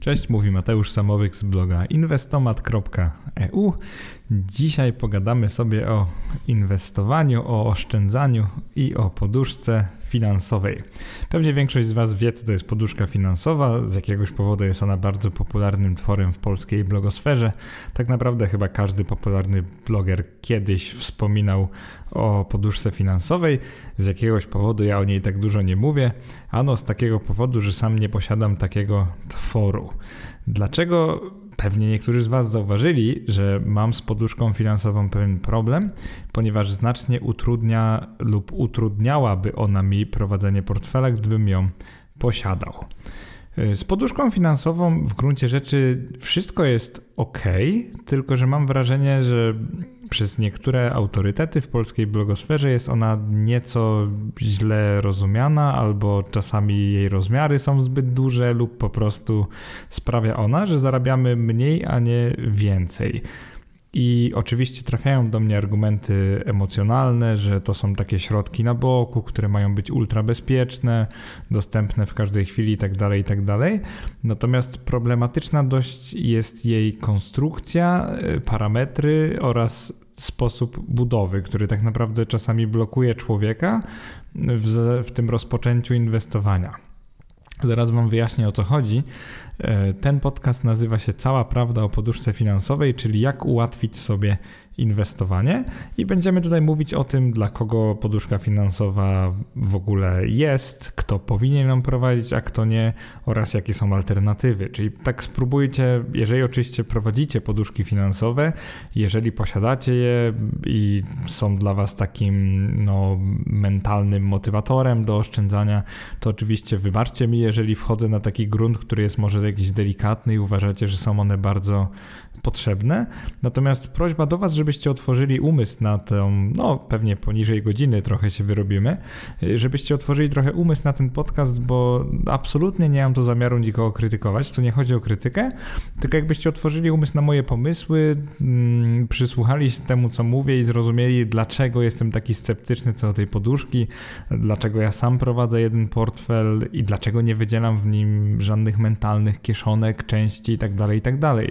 Cześć, mówi Mateusz Samowyk z bloga inwestomat.eu. Dzisiaj pogadamy sobie o inwestowaniu, o oszczędzaniu i o poduszce finansowej. Pewnie większość z Was wie, co to jest poduszka finansowa. Z jakiegoś powodu jest ona bardzo popularnym tworem w polskiej blogosferze. Tak naprawdę chyba każdy popularny bloger kiedyś wspominał o poduszce finansowej. Z jakiegoś powodu ja o niej tak dużo nie mówię. Ano z takiego powodu, że sam nie posiadam takiego tworu. Dlaczego Pewnie niektórzy z Was zauważyli, że mam z poduszką finansową pewien problem, ponieważ znacznie utrudnia lub utrudniałaby ona mi prowadzenie portfela, gdybym ją posiadał. Z poduszką finansową w gruncie rzeczy wszystko jest ok, tylko że mam wrażenie, że przez niektóre autorytety w polskiej blogosferze jest ona nieco źle rozumiana, albo czasami jej rozmiary są zbyt duże, lub po prostu sprawia ona, że zarabiamy mniej, a nie więcej. I oczywiście trafiają do mnie argumenty emocjonalne, że to są takie środki na boku, które mają być ultra bezpieczne, dostępne w każdej chwili itd., tak itd. Tak Natomiast problematyczna dość jest jej konstrukcja, y, parametry oraz sposób budowy, który tak naprawdę czasami blokuje człowieka w, w tym rozpoczęciu inwestowania. Zaraz Wam wyjaśnię o co chodzi. E, ten podcast nazywa się Cała Prawda o Poduszce Finansowej, czyli jak ułatwić sobie inwestowanie i będziemy tutaj mówić o tym, dla kogo poduszka finansowa w ogóle jest, kto powinien ją prowadzić, a kto nie oraz jakie są alternatywy. Czyli tak spróbujcie, jeżeli oczywiście prowadzicie poduszki finansowe, jeżeli posiadacie je i są dla Was takim no, mentalnym motywatorem do oszczędzania, to oczywiście wybaczcie mi, jeżeli wchodzę na taki grunt, który jest może jakiś delikatny i uważacie, że są one bardzo potrzebne. Natomiast prośba do Was, żebyście otworzyli umysł na tę, no pewnie poniżej godziny trochę się wyrobimy, żebyście otworzyli trochę umysł na ten podcast, bo absolutnie nie mam tu zamiaru nikogo krytykować. Tu nie chodzi o krytykę, tylko jakbyście otworzyli umysł na moje pomysły, mm, przysłuchali się temu, co mówię i zrozumieli, dlaczego jestem taki sceptyczny co do tej poduszki, dlaczego ja sam prowadzę jeden portfel i dlaczego nie wydzielam w nim żadnych mentalnych kieszonek, części itd., tak itd. Tak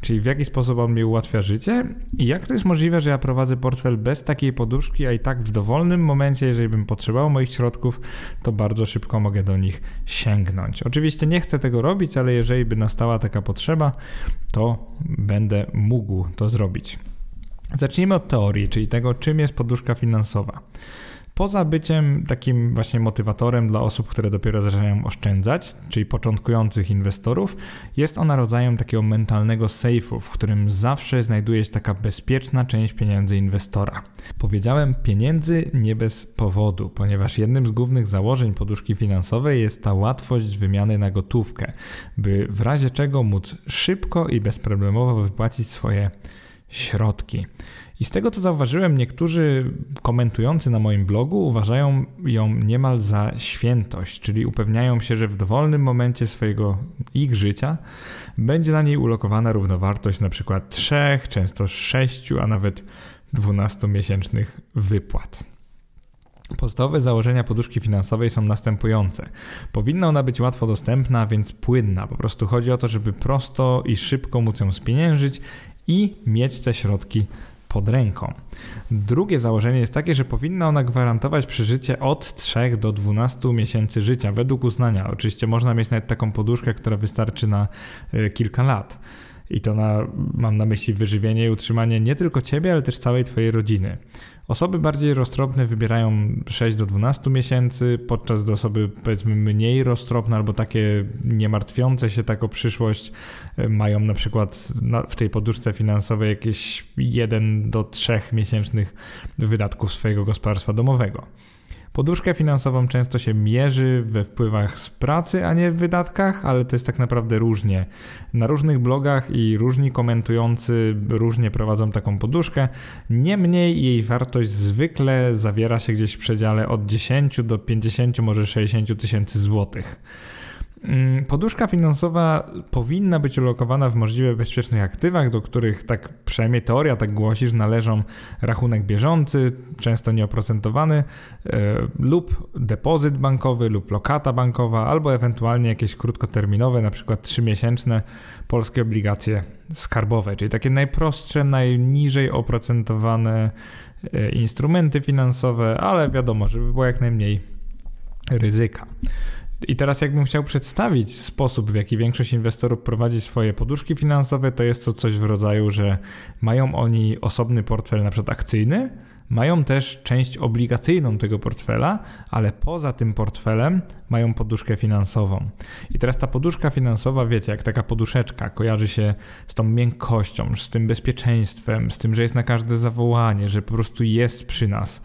Czyli w jaki sposób on mi ułatwia życie i jak to jest możliwe, że ja prowadzę portfel bez takiej poduszki, a i tak w dowolnym momencie, jeżeli bym potrzebował moich środków, to bardzo szybko mogę do nich sięgnąć. Oczywiście nie chcę tego robić, ale jeżeli by nastała taka potrzeba, to będę mógł to zrobić. Zacznijmy od teorii, czyli tego, czym jest poduszka finansowa. Poza byciem takim właśnie motywatorem dla osób, które dopiero zaczynają oszczędzać, czyli początkujących inwestorów, jest ona rodzajem takiego mentalnego sejfu, w którym zawsze znajduje się taka bezpieczna część pieniędzy inwestora. Powiedziałem pieniędzy nie bez powodu, ponieważ jednym z głównych założeń poduszki finansowej jest ta łatwość wymiany na gotówkę, by w razie czego móc szybko i bezproblemowo wypłacić swoje środki. I z tego co zauważyłem, niektórzy komentujący na moim blogu uważają ją niemal za świętość, czyli upewniają się, że w dowolnym momencie swojego ich życia będzie na niej ulokowana równowartość np. 3, często 6, a nawet 12-miesięcznych wypłat. Podstawowe założenia poduszki finansowej są następujące. Powinna ona być łatwo dostępna, więc płynna. Po prostu chodzi o to, żeby prosto i szybko móc ją spieniężyć i mieć te środki pod ręką. Drugie założenie jest takie, że powinna ona gwarantować przeżycie od 3 do 12 miesięcy życia, według uznania. Oczywiście można mieć nawet taką poduszkę, która wystarczy na e, kilka lat. I to na, mam na myśli wyżywienie i utrzymanie nie tylko ciebie, ale też całej twojej rodziny. Osoby bardziej roztropne wybierają 6 do 12 miesięcy, podczas gdy osoby powiedzmy mniej roztropne albo takie nie martwiące się tak o przyszłość e, mają na przykład w tej poduszce finansowej jakieś 1 do 3 miesięcznych wydatków swojego gospodarstwa domowego. Poduszkę finansową często się mierzy we wpływach z pracy, a nie w wydatkach, ale to jest tak naprawdę różnie. Na różnych blogach i różni komentujący różnie prowadzą taką poduszkę. Niemniej jej wartość zwykle zawiera się gdzieś w przedziale od 10 do 50, może 60 tysięcy złotych. Mm, poduszka finansowa powinna być ulokowana w możliwie bezpiecznych aktywach, do których tak przynajmniej teoria tak głosi, że należą rachunek bieżący, często nieoprocentowany, yy, lub depozyt bankowy, lub lokata bankowa, albo ewentualnie jakieś krótkoterminowe, na przykład trzymiesięczne polskie obligacje skarbowe, czyli takie najprostsze, najniżej oprocentowane yy, instrumenty finansowe, ale wiadomo, żeby było jak najmniej ryzyka. I teraz jakbym chciał przedstawić sposób, w jaki większość inwestorów prowadzi swoje poduszki finansowe, to jest to coś w rodzaju, że mają oni osobny portfel na przykład akcyjny, mają też część obligacyjną tego portfela, ale poza tym portfelem mają poduszkę finansową. I teraz ta poduszka finansowa, wiecie, jak taka poduszeczka, kojarzy się z tą miękkością, z tym bezpieczeństwem, z tym, że jest na każde zawołanie, że po prostu jest przy nas.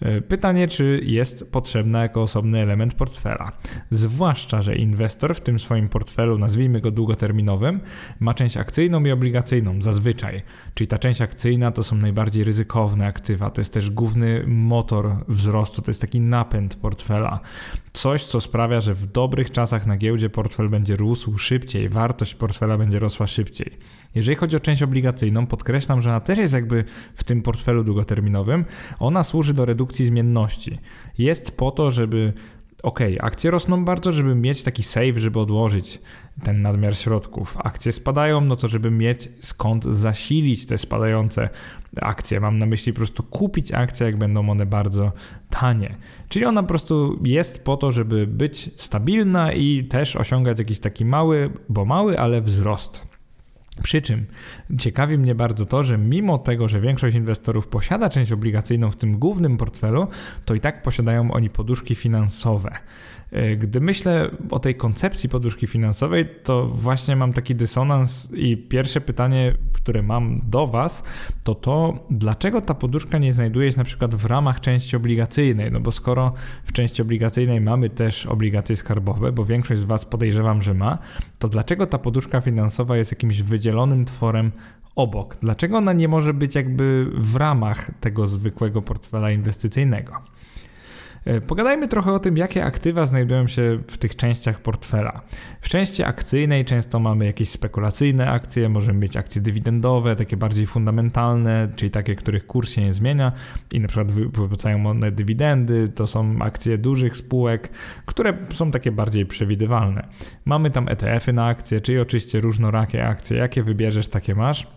E, pytanie, czy jest potrzebna jako osobny element portfela. Zwłaszcza, że inwestor w tym swoim portfelu, nazwijmy go długoterminowym, ma część akcyjną i obligacyjną zazwyczaj. Czyli ta część akcyjna to są najbardziej ryzykowne aktywa, to jest też główny motor wzrostu, to jest taki napęd portfela. Coś, co sprawia, że w dobrych czasach na giełdzie portfel będzie rósł szybciej, wartość portfela będzie rosła szybciej. Jeżeli chodzi o część obligacyjną, podkreślam, że ona też jest jakby w tym portfelu długoterminowym. Ona służy do redukcji zmienności. Jest po to, żeby ok, akcje rosną bardzo, żeby mieć taki save, żeby odłożyć ten nadmiar środków. Akcje spadają, no to żeby mieć skąd zasilić te spadające akcje. Mam na myśli po prostu kupić akcje, jak będą one bardzo tanie. Czyli ona po prostu jest po to, żeby być stabilna i też osiągać jakiś taki mały, bo mały, ale wzrost. Przy czym ciekawi mnie bardzo to, że mimo tego, że większość inwestorów posiada część obligacyjną w tym głównym portfelu, to i tak posiadają oni poduszki finansowe. E, gdy myślę o tej koncepcji poduszki finansowej, to właśnie mam taki dysonans i pierwsze pytanie, które mam do Was, to to, dlaczego ta poduszka nie znajduje się na przykład w ramach części obligacyjnej? No bo skoro w części obligacyjnej mamy też obligacje skarbowe, bo większość z Was podejrzewam, że ma, to dlaczego ta poduszka finansowa jest jakimś wydzielonym tworem obok? Dlaczego ona nie może być jakby w ramach tego zwykłego portfela inwestycyjnego? E, pogadajmy trochę o tym, jakie aktywa znajdują się w tych częściach portfela. W części akcyjnej często mamy jakieś spekulacyjne akcje, możemy mieć akcje dywidendowe, takie bardziej fundamentalne, czyli takie, których kurs się nie zmienia i na przykład wypłacają one dywidendy. To są akcje dużych spółek, które są takie bardziej przewidywalne. Mamy tam ETF-y na akcje, czyli oczywiście różnorakie akcje. Jakie wybierzesz, takie masz.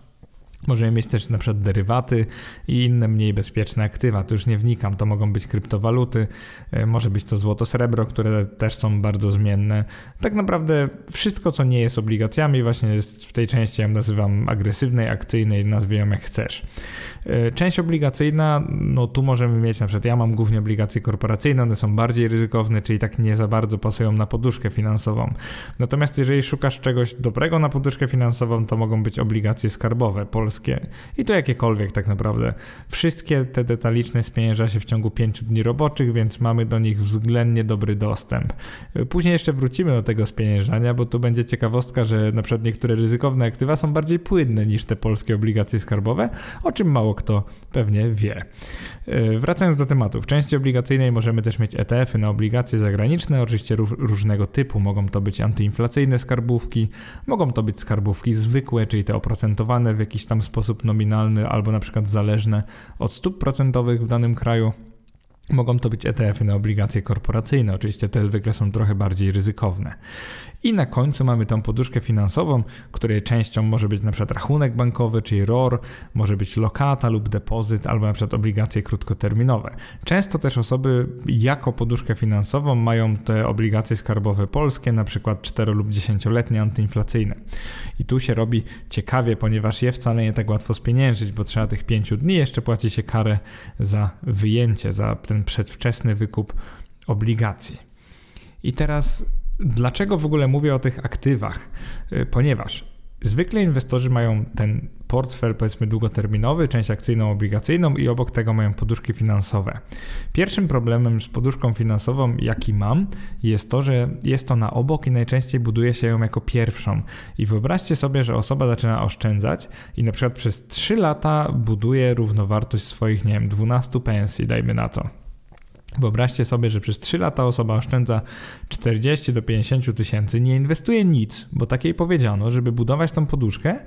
Możemy mieć też na przykład derywaty i inne mniej bezpieczne aktywa. Tu już nie wnikam, to mogą być kryptowaluty, e, może być to złoto, srebro, które też są bardzo zmienne. Tak naprawdę wszystko, co nie jest obligacjami, właśnie jest w tej części, ja nazywam agresywnej, akcyjnej, nazwij ją jak chcesz. E, część obligacyjna, no tu możemy mieć na przykład, ja mam głównie obligacje korporacyjne, one są bardziej ryzykowne, czyli tak nie za bardzo pasują na poduszkę finansową. Natomiast jeżeli szukasz czegoś dobrego na poduszkę finansową, to mogą być obligacje skarbowe, polskie i to jakiekolwiek tak naprawdę. Wszystkie te detaliczne spienięża się w ciągu 5 dni roboczych, więc mamy do nich względnie dobry dostęp. Później jeszcze wrócimy do tego spieniężania, bo tu będzie ciekawostka, że na przykład niektóre ryzykowne aktywa są bardziej płynne niż te polskie obligacje skarbowe, o czym mało kto pewnie wie. E, wracając do tematu, w części obligacyjnej możemy też mieć ETF-y na obligacje zagraniczne, oczywiście różnego typu. Mogą to być antyinflacyjne skarbówki, mogą to być skarbówki zwykłe, czyli te oprocentowane w jakiś tam sposób nominalny albo na przykład zależne od stóp procentowych w danym kraju. Mogą to być ETF-y na obligacje korporacyjne, oczywiście te zwykle są trochę bardziej ryzykowne. I na końcu mamy tą poduszkę finansową, której częścią może być przykład rachunek bankowy, czyli ROR, może być lokata lub depozyt, albo przykład obligacje krótkoterminowe. Często też osoby jako poduszkę finansową mają te obligacje skarbowe polskie, przykład 4 lub 10-letnie antyinflacyjne. I tu się robi ciekawie, ponieważ je wcale nie tak łatwo spieniężyć, bo trzeba tych 5 dni, jeszcze płaci się karę za wyjęcie, za ten przedwczesny wykup obligacji. I teraz Dlaczego w ogóle mówię o tych aktywach? Y, ponieważ zwykle inwestorzy mają ten portfel, powiedzmy, długoterminowy, część akcyjną, obligacyjną i obok tego mają poduszki finansowe. Pierwszym problemem z poduszką finansową, jaki mam, jest to, że jest to na obok i najczęściej buduje się ją jako pierwszą. I wyobraźcie sobie, że osoba zaczyna oszczędzać i na przykład przez 3 lata buduje równowartość swoich, nie wiem, 12 pensji, dajmy na to Wyobraźcie sobie, że przez 3 lata osoba oszczędza 40 do 50 tysięcy, nie inwestuje nic, bo takiej powiedziano, żeby budować tą poduszkę,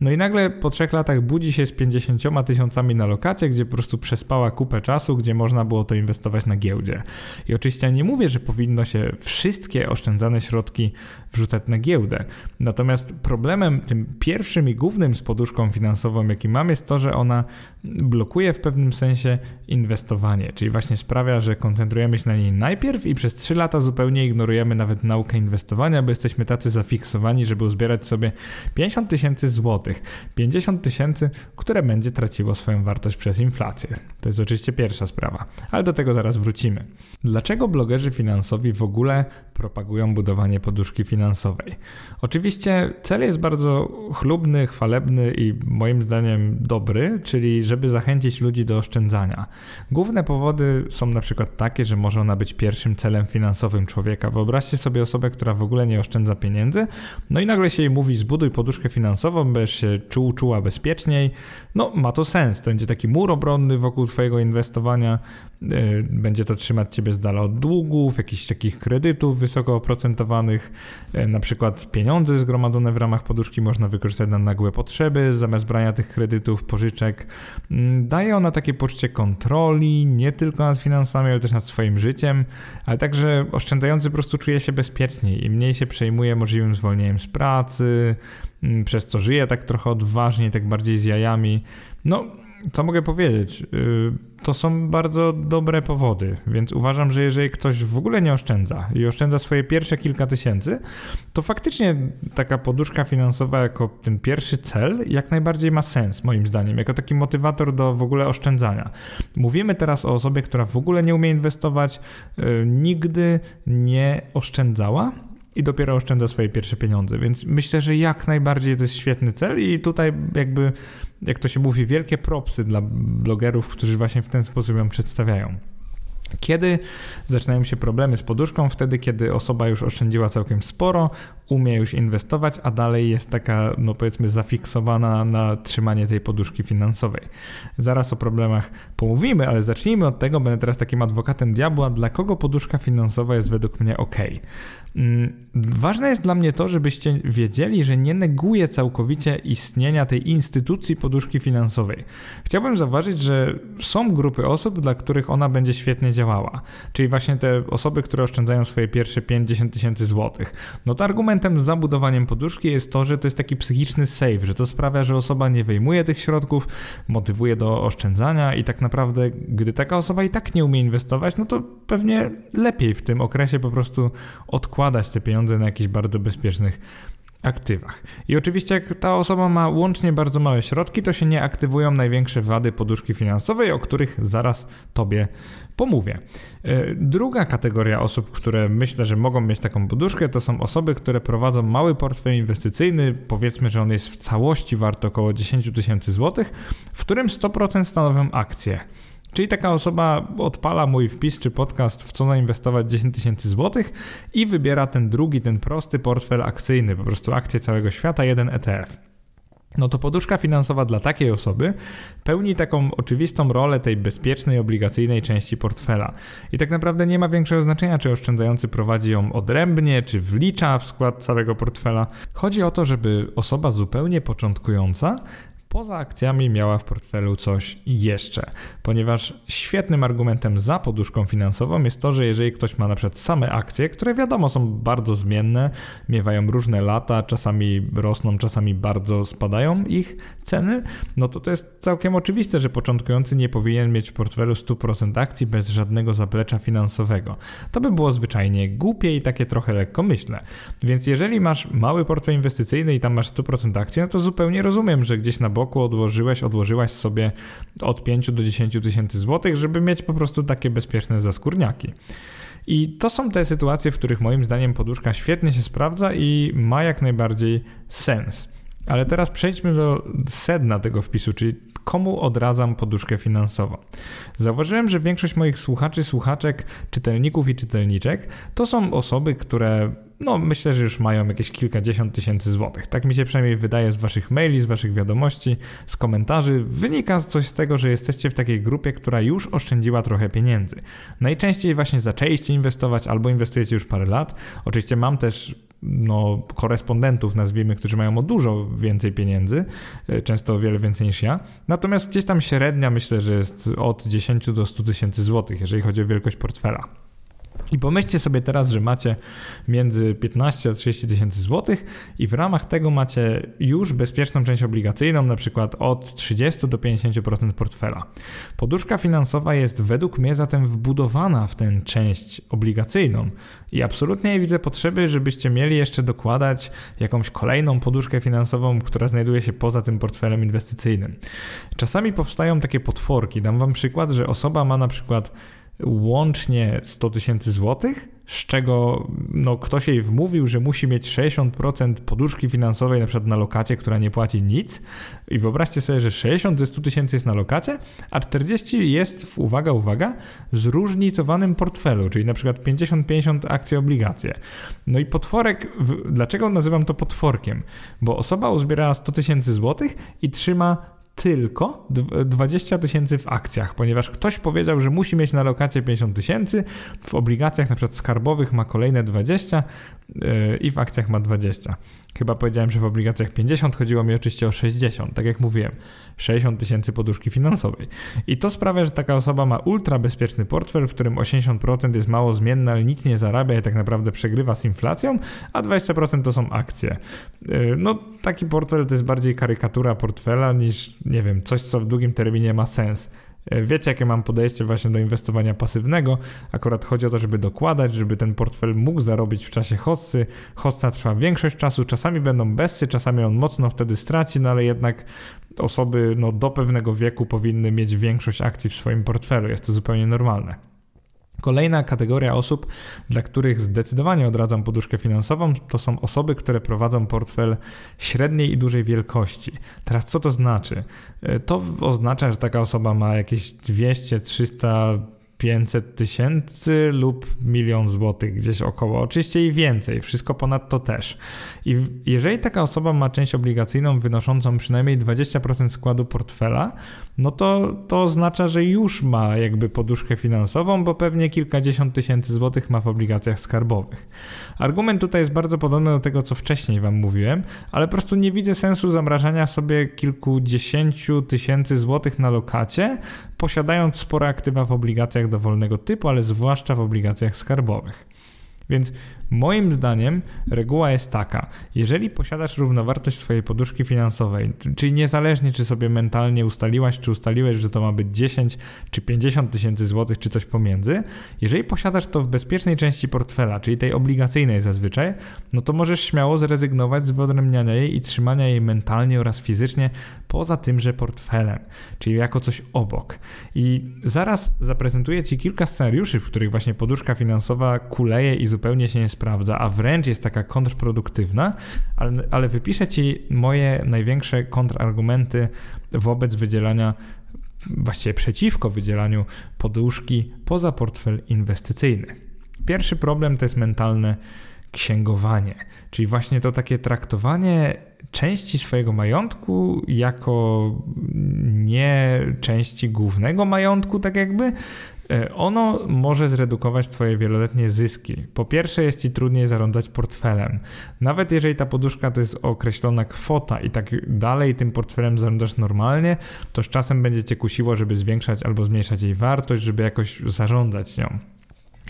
no i nagle po 3 latach budzi się z 50 tysiącami na lokacie, gdzie po prostu przespała kupę czasu, gdzie można było to inwestować na giełdzie. I oczywiście nie mówię, że powinno się wszystkie oszczędzane środki wrzucać na giełdę. Natomiast problemem tym pierwszym i głównym z poduszką finansową, jaki mam, jest to, że ona blokuje w pewnym sensie inwestowanie, czyli właśnie sprawia, że koncentrujemy się na niej najpierw i przez 3 lata zupełnie ignorujemy nawet naukę inwestowania, bo jesteśmy tacy zafiksowani, żeby uzbierać sobie 50 tysięcy złotych. 50 tysięcy, które będzie traciło swoją wartość przez inflację. To jest oczywiście pierwsza sprawa, ale do tego zaraz wrócimy. Dlaczego blogerzy finansowi w ogóle propagują budowanie poduszki finansowej? Oczywiście cel jest bardzo chlubny, chwalebny i moim zdaniem dobry, czyli żeby zachęcić ludzi do oszczędzania. Główne powody są na przykład takie, że może ona być pierwszym celem finansowym człowieka. Wyobraźcie sobie osobę, która w ogóle nie oszczędza pieniędzy, no i nagle się jej mówi zbuduj poduszkę finansową, będziesz się czuł, czuła bezpieczniej. No ma to sens, to będzie taki mur obronny wokół twojego inwestowania, yy, będzie to trzymać ciebie z dala od długów, jakichś takich kredytów wysoko oprocentowanych, yy, na przykład pieniądze zgromadzone w ramach poduszki można wykorzystać na nagłe potrzeby, zamiast brania tych kredytów, pożyczek. Yy, daje ona takie poczucie kontroli, nie tylko nad finansami, ale też nad swoim życiem, ale także oszczędzający po prostu czuje się bezpieczniej i mniej się przejmuje możliwym zwolnieniem z pracy, mm, przez co żyje tak trochę odważniej, tak bardziej z jajami. No, co mogę powiedzieć? Y, to są bardzo dobre powody, więc uważam, że jeżeli ktoś w ogóle nie oszczędza i oszczędza swoje pierwsze kilka tysięcy, to faktycznie taka poduszka finansowa jako ten pierwszy cel jak najbardziej ma sens, moim zdaniem, jako taki motywator do w ogóle oszczędzania. Mówimy teraz o osobie, która w ogóle nie umie inwestować, y, nigdy nie oszczędzała i dopiero oszczędza swoje pierwsze pieniądze. Więc myślę, że jak najbardziej to jest świetny cel i tutaj jakby, jak to się mówi, wielkie propsy dla blogerów, którzy właśnie w ten sposób ją przedstawiają. Kiedy zaczynają się problemy z poduszką? Wtedy, kiedy osoba już oszczędziła całkiem sporo, umie już inwestować, a dalej jest taka, no powiedzmy, zafiksowana na trzymanie tej poduszki finansowej. Zaraz o problemach pomówimy, ale zacznijmy od tego, będę teraz takim adwokatem diabła, dla kogo poduszka finansowa jest według mnie ok. Mm, ważne jest dla mnie to, żebyście wiedzieli, że nie neguję całkowicie istnienia tej instytucji poduszki finansowej. Chciałbym zauważyć, że są grupy osób, dla których ona będzie świetnie działała. Czyli właśnie te osoby, które oszczędzają swoje pierwsze 5-10 tysięcy złotych. No to argumentem za budowaniem poduszki jest to, że to jest taki psychiczny save, że to sprawia, że osoba nie wyjmuje tych środków, motywuje do oszczędzania i tak naprawdę, gdy taka osoba i tak nie umie inwestować, no to pewnie lepiej w tym okresie po prostu odkładać te pieniądze na jakichś bardzo bezpiecznych aktywach. I oczywiście jak ta osoba ma łącznie bardzo małe środki, to się nie aktywują największe wady poduszki finansowej, o których zaraz Tobie pomówię. E, druga kategoria osób, które myślę, że mogą mieć taką poduszkę, to są osoby, które prowadzą mały portfel inwestycyjny, powiedzmy, że on jest w całości wart około 10 tysięcy złotych, w którym 100% stanowią akcje. Czyli taka osoba odpala mój wpis czy podcast, w co zainwestować 10 tysięcy złotych i wybiera ten drugi, ten prosty portfel akcyjny, po prostu akcje całego świata, jeden ETF. No to poduszka finansowa dla takiej osoby pełni taką oczywistą rolę tej bezpiecznej, obligacyjnej części portfela. I tak naprawdę nie ma większego znaczenia, czy oszczędzający prowadzi ją odrębnie, czy wlicza w skład całego portfela. Chodzi o to, żeby osoba zupełnie początkująca poza akcjami miała w portfelu coś jeszcze, ponieważ świetnym argumentem za poduszką finansową jest to, że jeżeli ktoś ma na przykład same akcje, które wiadomo są bardzo zmienne, miewają różne lata, czasami rosną, czasami bardzo spadają ich ceny, no to to jest całkiem oczywiste, że początkujący nie powinien mieć w portfelu 100% akcji bez żadnego zaplecza finansowego. To by było zwyczajnie głupie i takie trochę lekkomyślne. Więc jeżeli masz mały portfel inwestycyjny i tam masz 100% akcji, no to zupełnie rozumiem, że gdzieś na boku odłożyłeś, odłożyłaś sobie od 5 do 10 tysięcy złotych, żeby mieć po prostu takie bezpieczne zaskórniaki. I to są te sytuacje, w których moim zdaniem poduszka świetnie się sprawdza i ma jak najbardziej sens. Ale teraz przejdźmy do sedna tego wpisu, czyli komu odradzam poduszkę finansową. Zauważyłem, że większość moich słuchaczy, słuchaczek, czytelników i czytelniczek to są osoby, które no myślę, że już mają jakieś kilkadziesiąt tysięcy złotych. Tak mi się przynajmniej wydaje z waszych maili, z waszych wiadomości, z komentarzy. Wynika coś z tego, że jesteście w takiej grupie, która już oszczędziła trochę pieniędzy. Najczęściej właśnie zaczęliście inwestować albo inwestujecie już parę lat. Oczywiście mam też no, korespondentów, nazwijmy, którzy mają o dużo więcej pieniędzy, e, często o wiele więcej niż ja. Natomiast gdzieś tam średnia myślę, że jest od 10 do 100 tysięcy złotych, jeżeli chodzi o wielkość portfela. I pomyślcie sobie teraz, że macie między 15 a 30 tysięcy złotych i w ramach tego macie już bezpieczną część obligacyjną, na przykład od 30 do 50% portfela. Poduszka finansowa jest według mnie zatem wbudowana w tę część obligacyjną i absolutnie nie widzę potrzeby, żebyście mieli jeszcze dokładać jakąś kolejną poduszkę finansową, która znajduje się poza tym portfelem inwestycyjnym. Czasami powstają takie potworki. Dam wam przykład, że osoba ma na przykład łącznie 100 tysięcy złotych, z czego no, ktoś jej wmówił, że musi mieć 60% poduszki finansowej na przykład na lokacie, która nie płaci nic i wyobraźcie sobie, że 60 ze 100 tysięcy jest na lokacie, a 40 jest, w, uwaga, uwaga, zróżnicowanym portfelu, czyli na przykład 50-50 akcje, obligacje. No i potworek, dlaczego nazywam to potworkiem? Bo osoba uzbierała 100 tysięcy złotych i trzyma tylko 20 tysięcy w akcjach, ponieważ ktoś powiedział, że musi mieć na lokacie 50 tysięcy, w obligacjach na przykład skarbowych ma kolejne 20 yy, i w akcjach ma 20. Chyba powiedziałem, że w obligacjach 50, chodziło mi oczywiście o 60, tak jak mówiłem, 60 tysięcy poduszki finansowej. I to sprawia, że taka osoba ma ultra bezpieczny portfel, w którym 80% jest mało zmienne, ale nic nie zarabia i tak naprawdę przegrywa z inflacją, a 20% to są akcje. Y, no, taki portfel to jest bardziej karykatura portfela niż, nie wiem, coś, co w długim terminie ma sens. E, wiecie, jakie mam podejście właśnie do inwestowania pasywnego. Akurat chodzi o to, żeby dokładać, żeby ten portfel mógł zarobić w czasie hossy. Hossa trwa większość czasu, czasami będą bezsy, czasami on mocno wtedy straci, no ale jednak osoby no, do pewnego wieku powinny mieć większość akcji w swoim portfelu. Jest to zupełnie normalne. Kolejna kategoria osób, dla których zdecydowanie odradzam poduszkę finansową, to są osoby, które prowadzą portfel średniej i dużej wielkości. Teraz co to znaczy? E, to oznacza, że taka osoba ma jakieś 200, 300, 500 tysięcy lub milion złotych gdzieś około. Oczywiście i więcej, wszystko ponadto też. I jeżeli taka osoba ma część obligacyjną wynoszącą przynajmniej 20% składu portfela, no to to oznacza, że już ma jakby poduszkę finansową, bo pewnie kilkadziesiąt tysięcy złotych ma w obligacjach skarbowych. Argument tutaj jest bardzo podobny do tego, co wcześniej Wam mówiłem, ale po prostu nie widzę sensu zamrażania sobie kilkudziesięciu tysięcy złotych na lokacie, posiadając spore aktywa w obligacjach dowolnego typu, ale zwłaszcza w obligacjach skarbowych. Więc moim zdaniem reguła jest taka: jeżeli posiadasz równowartość swojej poduszki finansowej, czyli niezależnie czy sobie mentalnie ustaliłaś, czy ustaliłeś, że to ma być 10 czy 50 tysięcy złotych, czy coś pomiędzy, jeżeli posiadasz to w bezpiecznej części portfela, czyli tej obligacyjnej zazwyczaj, no to możesz śmiało zrezygnować z wyodrębniania jej i trzymania jej mentalnie oraz fizycznie poza tymże portfelem, czyli jako coś obok. I zaraz zaprezentuję Ci kilka scenariuszy, w których właśnie poduszka finansowa kuleje i zupełnie się nie sprawdza, a wręcz jest taka kontrproduktywna, ale, ale wypiszę Ci moje największe kontrargumenty wobec wydzielania właściwie przeciwko wydzielaniu poduszki poza portfel inwestycyjny. Pierwszy problem to jest mentalne księgowanie, czyli właśnie to takie traktowanie części swojego majątku jako nie części głównego majątku, tak jakby, E, ono może zredukować Twoje wieloletnie zyski. Po pierwsze, jest Ci trudniej zarządzać portfelem. Nawet jeżeli ta poduszka to jest określona kwota i tak dalej tym portfelem zarządzasz normalnie, to z czasem będzie Cię kusiło, żeby zwiększać albo zmniejszać jej wartość, żeby jakoś zarządzać nią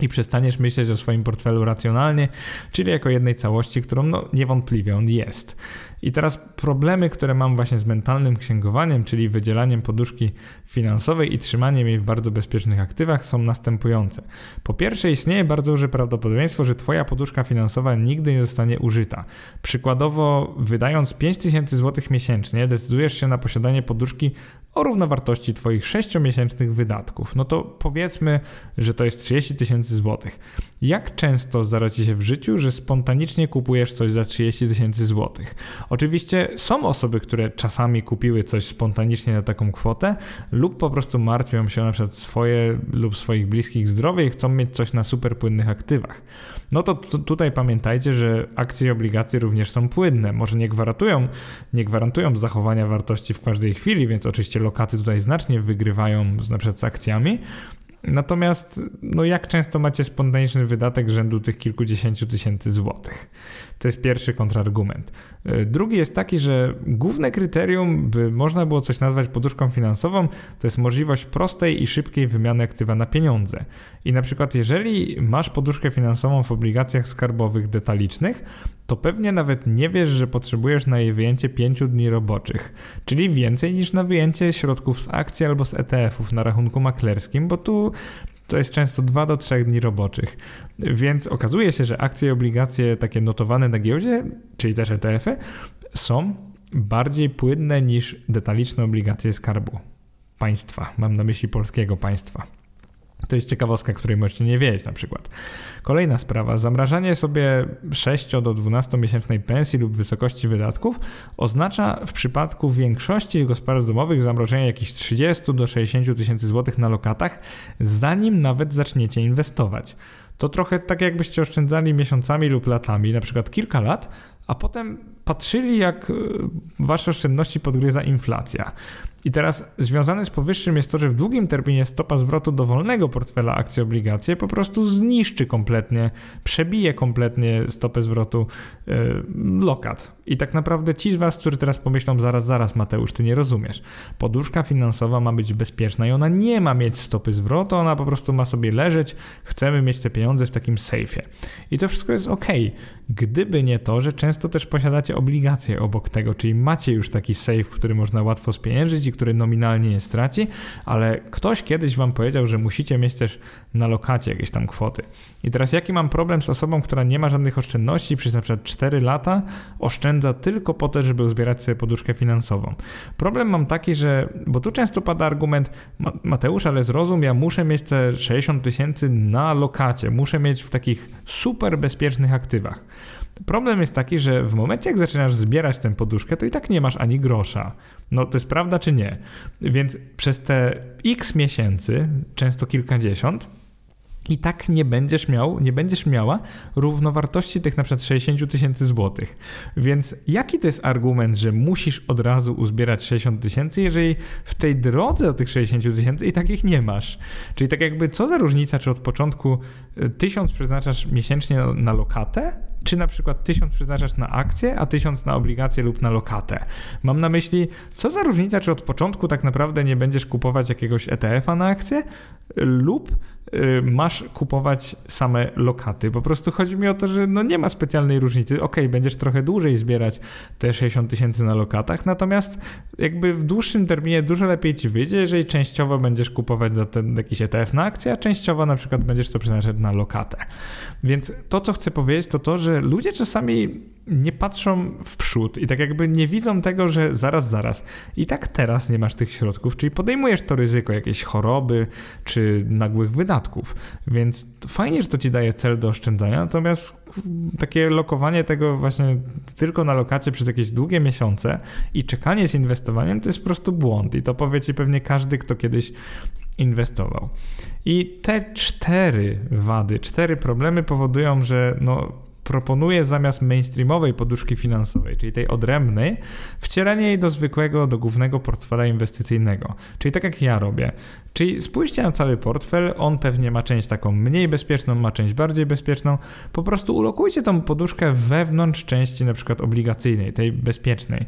i przestaniesz myśleć o swoim portfelu racjonalnie, czyli jako jednej całości, którą no, niewątpliwie on jest. I teraz problemy, które mam właśnie z mentalnym księgowaniem, czyli wydzielaniem poduszki finansowej i trzymaniem jej w bardzo bezpiecznych aktywach są następujące. Po pierwsze, istnieje bardzo duże prawdopodobieństwo, że Twoja poduszka finansowa nigdy nie zostanie użyta. Przykładowo, wydając 5000 zł miesięcznie, decydujesz się na posiadanie poduszki o równowartości Twoich 6-miesięcznych wydatków. No to powiedzmy, że to jest 30 tysięcy złotych. Jak często zdarza Ci się w życiu, że spontanicznie kupujesz coś za 30 tysięcy złotych? Oczywiście są osoby, które czasami kupiły coś spontanicznie na taką kwotę lub po prostu martwią się na przykład swoje lub swoich bliskich zdrowie i chcą mieć coś na super płynnych aktywach. No to tutaj pamiętajcie, że akcje i obligacje również są płynne. Może nie gwarantują, nie gwarantują zachowania wartości w każdej chwili, więc oczywiście lokaty tutaj znacznie wygrywają z, na przykład z akcjami, Natomiast, no jak często macie spontaniczny wydatek rzędu tych kilkudziesięciu tysięcy złotych? To jest pierwszy kontrargument. E, drugi jest taki, że główne kryterium, by można było coś nazwać poduszką finansową, to jest możliwość prostej i szybkiej wymiany aktywa na pieniądze. I na przykład, jeżeli masz poduszkę finansową w obligacjach skarbowych detalicznych, to pewnie nawet nie wiesz, że potrzebujesz na jej wyjęcie 5 dni roboczych, czyli więcej niż na wyjęcie środków z akcji albo z ETF-ów na rachunku maklerskim, bo tu to jest często 2 do 3 dni roboczych. Więc okazuje się, że akcje i obligacje takie notowane na giełdzie, czyli też ETF-y, są bardziej płynne niż detaliczne obligacje skarbu państwa. Mam na myśli polskiego państwa. To jest ciekawostka, której możecie nie wiedzieć na przykład. Kolejna sprawa. Zamrażanie sobie 6 do 12 miesięcznej pensji lub wysokości wydatków oznacza w przypadku większości gospodarstw domowych zamrożenie jakichś 30 do 60 tysięcy złotych na lokatach, zanim nawet zaczniecie inwestować. To trochę tak jakbyście oszczędzali miesiącami lub latami, na przykład kilka lat, a potem patrzyli, jak e, wasze oszczędności podgryza inflacja. I teraz związane z powyższym jest to, że w długim terminie stopa zwrotu dowolnego portfela akcji obligacje po prostu zniszczy kompletnie, przebije kompletnie stopę zwrotu yy, lokat. I tak naprawdę ci z was, którzy teraz pomyślą, zaraz, zaraz Mateusz, ty nie rozumiesz. Poduszka finansowa ma być bezpieczna i ona nie ma mieć stopy zwrotu, ona po prostu ma sobie leżeć, chcemy mieć te pieniądze w takim sejfie. I to wszystko jest ok, gdyby nie to, że często też posiadacie obligacje obok tego, czyli macie już taki safe, który można łatwo spieniężyć i który nominalnie nie straci, ale ktoś kiedyś wam powiedział, że musicie mieć też na lokacie jakieś tam kwoty. I teraz jaki mam problem z osobą, która nie ma żadnych oszczędności, przez na przykład 4 lata oszczędza tylko po to, żeby uzbierać sobie poduszkę finansową. Problem mam taki, że, bo tu często pada argument, Mateusz, ale zrozum, ja muszę mieć te 60 tysięcy na lokacie, muszę mieć w takich super bezpiecznych aktywach. Problem jest taki, że w momencie jak zaczynasz zbierać tę poduszkę, to i tak nie masz ani grosza. No to jest prawda czy nie? Więc przez te x miesięcy, często kilkadziesiąt, i tak nie będziesz miał, nie będziesz miała równowartości tych na przykład 60 tysięcy złotych. Więc jaki to jest argument, że musisz od razu uzbierać 60 tysięcy, jeżeli w tej drodze do tych 60 tysięcy i takich nie masz? Czyli tak jakby co za różnica, czy od początku 1000 przeznaczasz miesięcznie na lokatę, czy na przykład 1000 przeznaczasz na akcje, a 1000 na obligacje lub na lokatę. Mam na myśli, co za różnica, czy od początku tak naprawdę nie będziesz kupować jakiegoś ETF-a na akcje, lub y, masz kupować same lokaty. Po prostu chodzi mi o to, że no nie ma specjalnej różnicy. Ok, będziesz trochę dłużej zbierać te 60 tysięcy na lokatach, natomiast jakby w dłuższym terminie dużo lepiej ci wyjdzie, jeżeli częściowo będziesz kupować za ten jakiś ETF na akcję, a częściowo na przykład będziesz to przeznaczać na lokatę. Więc to, co chcę powiedzieć, to to, że ludzie czasami nie patrzą w przód i tak jakby nie widzą tego, że zaraz, zaraz. I tak teraz nie masz tych środków, czyli podejmujesz to ryzyko jakiejś choroby czy nagłych wydatków. Więc fajnie, że to ci daje cel do oszczędzania, natomiast takie lokowanie tego właśnie tylko na lokacie przez jakieś długie miesiące i czekanie z inwestowaniem to jest po prostu błąd. I to powie ci pewnie każdy, kto kiedyś inwestował. I te cztery wady, cztery problemy powodują, że no, proponuje zamiast mainstreamowej poduszki finansowej, czyli tej odrębnej, wcielenie jej do zwykłego, do głównego portfela inwestycyjnego. Czyli tak jak ja robię. Czyli spójrzcie na cały portfel, on pewnie ma część taką mniej bezpieczną, ma część bardziej bezpieczną. Po prostu ulokujcie tą poduszkę wewnątrz części na przykład obligacyjnej, tej bezpiecznej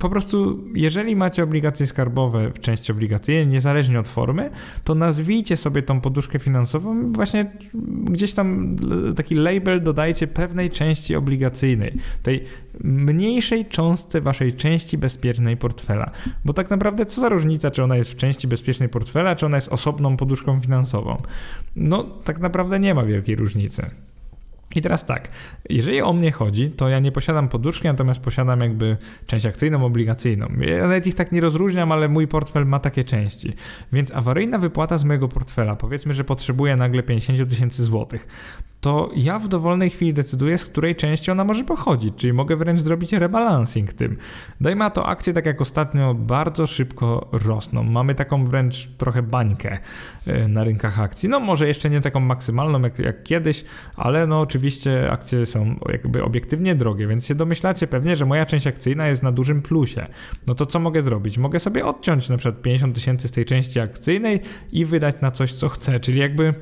po prostu, jeżeli macie obligacje skarbowe w części obligacyjnej, niezależnie od formy, to nazwijcie sobie tą poduszkę finansową, właśnie gdzieś tam taki label dodajcie pewnej części obligacyjnej, tej mniejszej cząstce waszej części bezpiecznej portfela. Bo tak naprawdę, co za różnica, czy ona jest w części bezpiecznej portfela, czy ona jest osobną poduszką finansową? No, tak naprawdę nie ma wielkiej różnicy. I teraz tak, jeżeli o mnie chodzi, to ja nie posiadam poduszki, natomiast posiadam jakby część akcyjną, obligacyjną. Ja nawet ich tak nie rozróżniam, ale mój portfel ma takie części. Więc awaryjna wypłata z mojego portfela, powiedzmy, że potrzebuję nagle 50 tysięcy złotych to ja w dowolnej chwili decyduję, z której części ona może pochodzić, czyli mogę wręcz zrobić rebalancing tym. Dajmy na to akcje, tak jak ostatnio, bardzo szybko rosną. Mamy taką wręcz trochę bańkę e, na rynkach akcji. No może jeszcze nie taką maksymalną jak, jak kiedyś, ale no oczywiście akcje są jakby obiektywnie drogie, więc się domyślacie pewnie, że moja część akcyjna jest na dużym plusie. No to co mogę zrobić? Mogę sobie odciąć na przykład 50 tysięcy z tej części akcyjnej i wydać na coś, co chcę, czyli jakby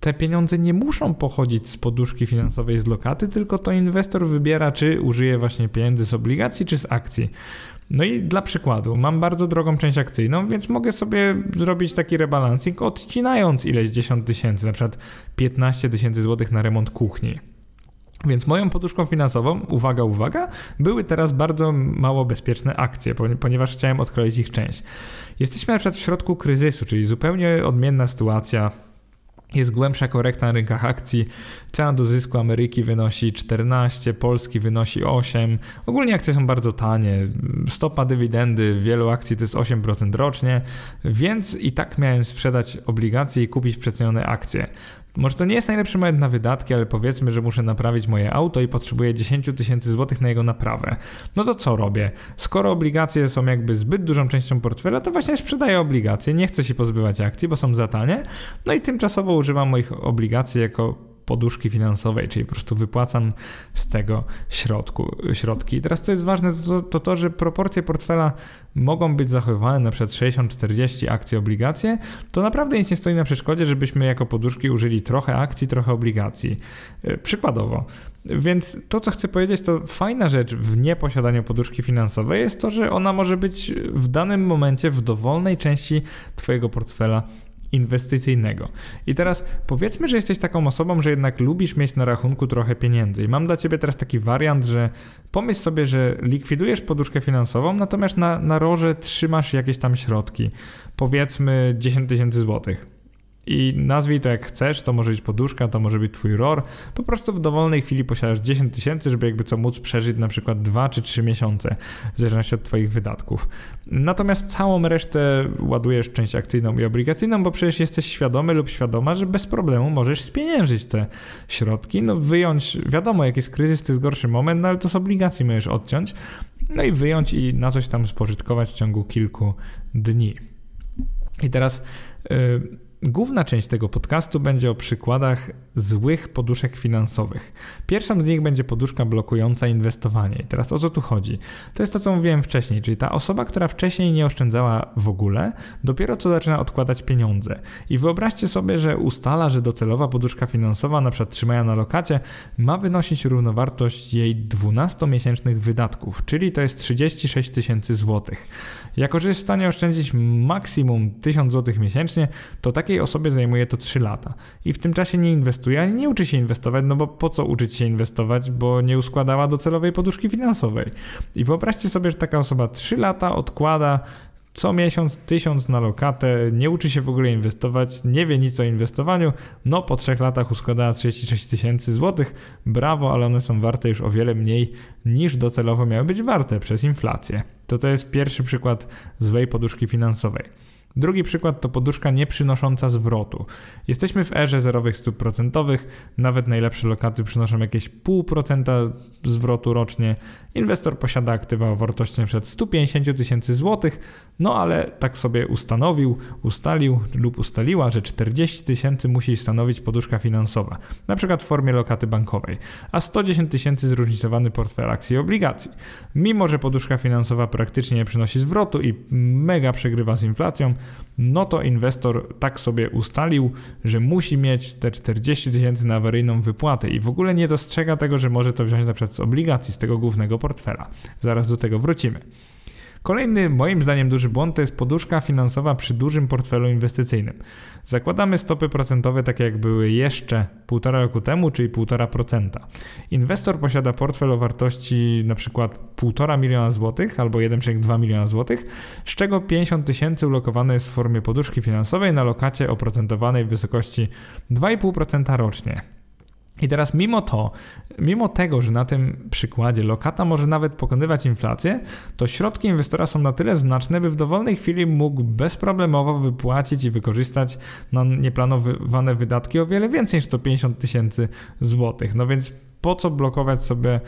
te pieniądze nie muszą pochodzić z poduszki finansowej z lokaty, tylko to inwestor wybiera, czy użyje właśnie pieniędzy z obligacji, czy z akcji. No i dla przykładu, mam bardzo drogą część akcyjną, więc mogę sobie zrobić taki rebalancing, odcinając ileś 10 tysięcy, na przykład 15 tysięcy złotych na remont kuchni. Więc moją poduszką finansową, uwaga, uwaga, były teraz bardzo mało bezpieczne akcje, ponieważ chciałem odkroić ich część. Jesteśmy na przykład w środku kryzysu, czyli zupełnie odmienna sytuacja jest głębsza korekta na rynkach akcji. Cena do zysku Ameryki wynosi 14, Polski wynosi 8. Ogólnie akcje są bardzo tanie. Stopa dywidendy wielu akcji to jest 8% rocznie, więc i tak miałem sprzedać obligacje i kupić przecenione akcje. Może to nie jest najlepszy moment na wydatki, ale powiedzmy, że muszę naprawić moje auto i potrzebuję 10 tysięcy złotych na jego naprawę. No to co robię? Skoro obligacje są jakby zbyt dużą częścią portfela, to właśnie sprzedaję obligacje. Nie chcę się pozbywać akcji, bo są za tanie. No i tymczasowo używam moich obligacji jako poduszki finansowej, czyli po prostu wypłacam z tego środku, środki. I teraz co jest ważne, to, to to, że proporcje portfela mogą być zachowywane na przykład 60-40 akcje, obligacje, to naprawdę nic nie stoi na przeszkodzie, żebyśmy jako poduszki użyli trochę akcji, trochę obligacji. E, przykładowo. Więc to, co chcę powiedzieć, to fajna rzecz w nieposiadaniu poduszki finansowej jest to, że ona może być w danym momencie w dowolnej części Twojego portfela inwestycyjnego. I teraz powiedzmy, że jesteś taką osobą, że jednak lubisz mieć na rachunku trochę pieniędzy. I mam dla ciebie teraz taki wariant, że pomyśl sobie, że likwidujesz poduszkę finansową, natomiast na, na roże trzymasz jakieś tam środki, powiedzmy 10 tysięcy złotych i nazwij to jak chcesz, to może być poduszka, to może być twój ROR. Po prostu w dowolnej chwili posiadasz 10 tysięcy, żeby jakby co móc przeżyć na przykład 2 czy 3 miesiące, w zależności od twoich wydatków. Natomiast całą resztę ładujesz część akcyjną i obligacyjną, bo przecież jesteś świadomy lub świadoma, że bez problemu możesz spieniężyć te środki, no wyjąć, wiadomo jak jest kryzys, to jest gorszy moment, no ale to z obligacji możesz odciąć, no i wyjąć i na coś tam spożytkować w ciągu kilku dni. I teraz... Yy, Główna część tego podcastu będzie o przykładach złych poduszek finansowych. Pierwszą z nich będzie poduszka blokująca inwestowanie. I teraz o co tu chodzi? To jest to, co mówiłem wcześniej, czyli ta osoba, która wcześniej nie oszczędzała w ogóle, dopiero co zaczyna odkładać pieniądze. I wyobraźcie sobie, że ustala, że docelowa poduszka finansowa, na przykład trzymania na lokacie, ma wynosić równowartość jej 12-miesięcznych wydatków, czyli to jest 36 tysięcy złotych. Jako, że jest w stanie oszczędzić maksimum 1000 złotych miesięcznie, to takiej osobie zajmuje to 3 lata. I w tym czasie nie inwestuje, ani nie uczy się inwestować, no bo po co uczyć się inwestować, bo nie uskładała docelowej poduszki finansowej. I wyobraźcie sobie, że taka osoba 3 lata odkłada co miesiąc tysiąc na lokatę, nie uczy się w ogóle inwestować, nie wie nic o inwestowaniu, no po trzech latach uskładała 36 tysięcy złotych, brawo, ale one są warte już o wiele mniej niż docelowo miały być warte przez inflację. To to jest pierwszy przykład złej poduszki finansowej. Drugi przykład to poduszka nieprzynosząca zwrotu. Jesteśmy w erze zerowych stóp procentowych, nawet najlepsze lokaty przynoszą jakieś 0,5% zwrotu rocznie. Inwestor posiada aktywa o wartości np. 150 tysięcy złotych, no ale tak sobie ustanowił, ustalił lub ustaliła, że 40 tysięcy musi stanowić poduszka finansowa, na przykład w formie lokaty bankowej, a 110 tysięcy zróżnicowany portfel akcji i obligacji. Mimo, że poduszka finansowa praktycznie nie przynosi zwrotu i mega przegrywa z inflacją, no to inwestor tak sobie ustalił, że musi mieć te 40 tysięcy na awaryjną wypłatę i w ogóle nie dostrzega tego, że może to wziąć na przykład z obligacji, z tego głównego portfela. Zaraz do tego wrócimy. Kolejny, moim zdaniem, duży błąd to jest poduszka finansowa przy dużym portfelu inwestycyjnym. Zakładamy stopy procentowe takie jak były jeszcze półtora roku temu, czyli 1,5%. Inwestor posiada portfel o wartości przykład 1,5 miliona złotych albo 1,2 miliona złotych, z czego 50 tysięcy ulokowane jest w formie poduszki finansowej na lokacie oprocentowanej w wysokości 2,5% rocznie. I teraz mimo to, mimo tego, że na tym przykładzie lokata może nawet pokonywać inflację, to środki inwestora są na tyle znaczne, by w dowolnej chwili mógł bezproblemowo wypłacić i wykorzystać na nieplanowane wydatki o wiele więcej niż 150 tysięcy złotych. No więc po co blokować sobie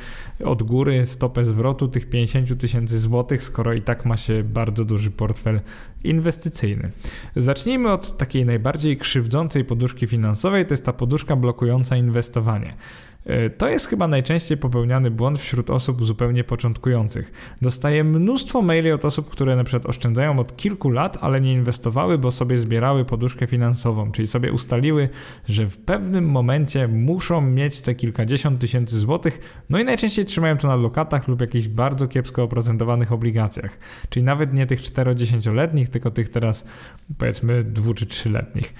od góry stopę zwrotu tych 50 tysięcy złotych, skoro i tak ma się bardzo duży portfel inwestycyjny. Zacznijmy od takiej najbardziej krzywdzącej poduszki finansowej, to jest ta poduszka blokująca inwestowanie. E, to jest chyba najczęściej popełniany błąd wśród osób zupełnie początkujących. Dostaję mnóstwo maili od osób, które na przykład oszczędzają od kilku lat, ale nie inwestowały, bo sobie zbierały poduszkę finansową, czyli sobie ustaliły, że w pewnym momencie muszą mieć te kilkadziesiąt tysięcy złotych, no i najczęściej trzymają to na lokatach lub jakichś bardzo kiepsko oprocentowanych obligacjach. Czyli nawet nie tych 4-10-letnich, tylko tych teraz powiedzmy 2 czy 3-letnich.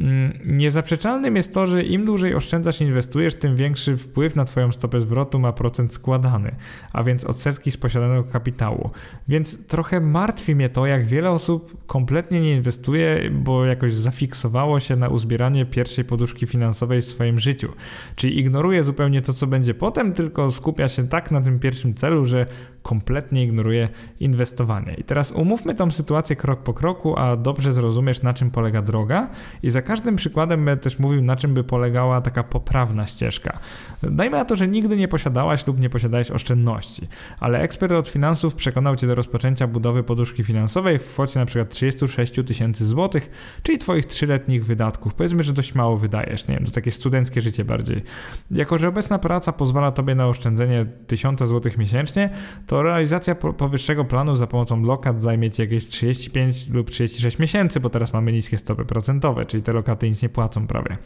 Mm, niezaprzeczalnym jest to, że im dłużej oszczędzasz i inwestujesz, tym większy wpływ na Twoją stopę zwrotu ma procent składany, a więc odsetki z posiadanego kapitału. Więc trochę martwi mnie to, jak wiele osób kompletnie nie inwestuje, bo jakoś zafiksowało się na uzbieranie pierwszej poduszki finansowej w swoim życiu. Czyli ignoruje zupełnie to, co będzie potem, tylko skupia się tak na tym pierwszym celu, że kompletnie ignoruje inwestowanie. I teraz umówmy tą sytuację krok po kroku, a dobrze zrozumiesz, na czym polega droga i za każdym przykładem będę też mówił, na czym by polegała taka poprawna ścieżka. Dajmy na to, że nigdy nie posiadałaś lub nie posiadałeś oszczędności, ale ekspert od finansów przekonał cię do rozpoczęcia budowy poduszki finansowej w kwocie przykład 36 tysięcy złotych, czyli twoich trzyletnich wydatków. Powiedzmy, że dość mało wydajesz, nie wiem, to takie studenckie życie bardziej. Jako, że obecna praca pozwala tobie na oszczędzenie 1000 złotych miesięcznie, to realizacja powyższego planu za pomocą lokat zajmie ci jakieś 35 lub 36 miesięcy, bo teraz mamy niskie stopy procentowe, czyli te lokaty nic nie płacą prawie.